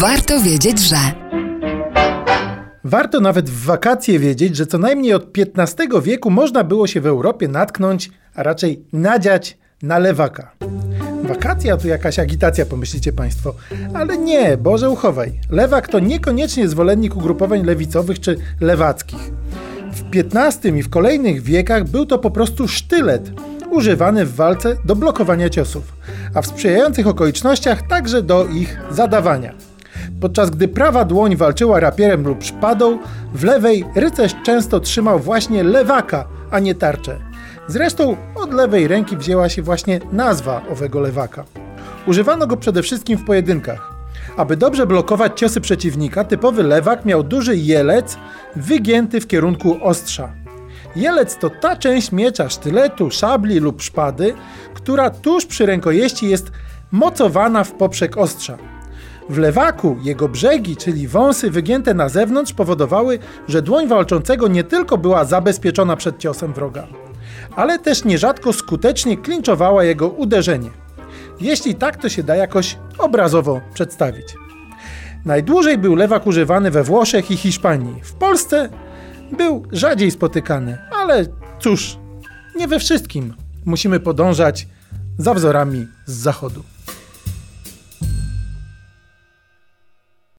Warto wiedzieć, że. Warto nawet w wakacje wiedzieć, że co najmniej od XV wieku można było się w Europie natknąć, a raczej nadziać na lewaka. Wakacja to jakaś agitacja, pomyślicie Państwo. Ale nie, Boże uchowaj. Lewak to niekoniecznie zwolennik ugrupowań lewicowych czy lewackich. W XV i w kolejnych wiekach był to po prostu sztylet, używany w walce do blokowania ciosów, a w sprzyjających okolicznościach także do ich zadawania. Podczas gdy prawa dłoń walczyła rapierem lub szpadą, w lewej rycerz często trzymał właśnie lewaka, a nie tarczę. Zresztą od lewej ręki wzięła się właśnie nazwa owego lewaka. Używano go przede wszystkim w pojedynkach. Aby dobrze blokować ciosy przeciwnika, typowy lewak miał duży jelec wygięty w kierunku ostrza. Jelec to ta część miecza, sztyletu, szabli lub szpady, która tuż przy rękojeści jest mocowana w poprzek ostrza. W lewaku jego brzegi, czyli wąsy wygięte na zewnątrz, powodowały, że dłoń walczącego nie tylko była zabezpieczona przed ciosem wroga, ale też nierzadko skutecznie klinczowała jego uderzenie. Jeśli tak, to się da jakoś obrazowo przedstawić. Najdłużej był lewak używany we Włoszech i Hiszpanii. W Polsce był rzadziej spotykany, ale cóż, nie we wszystkim musimy podążać za wzorami z zachodu.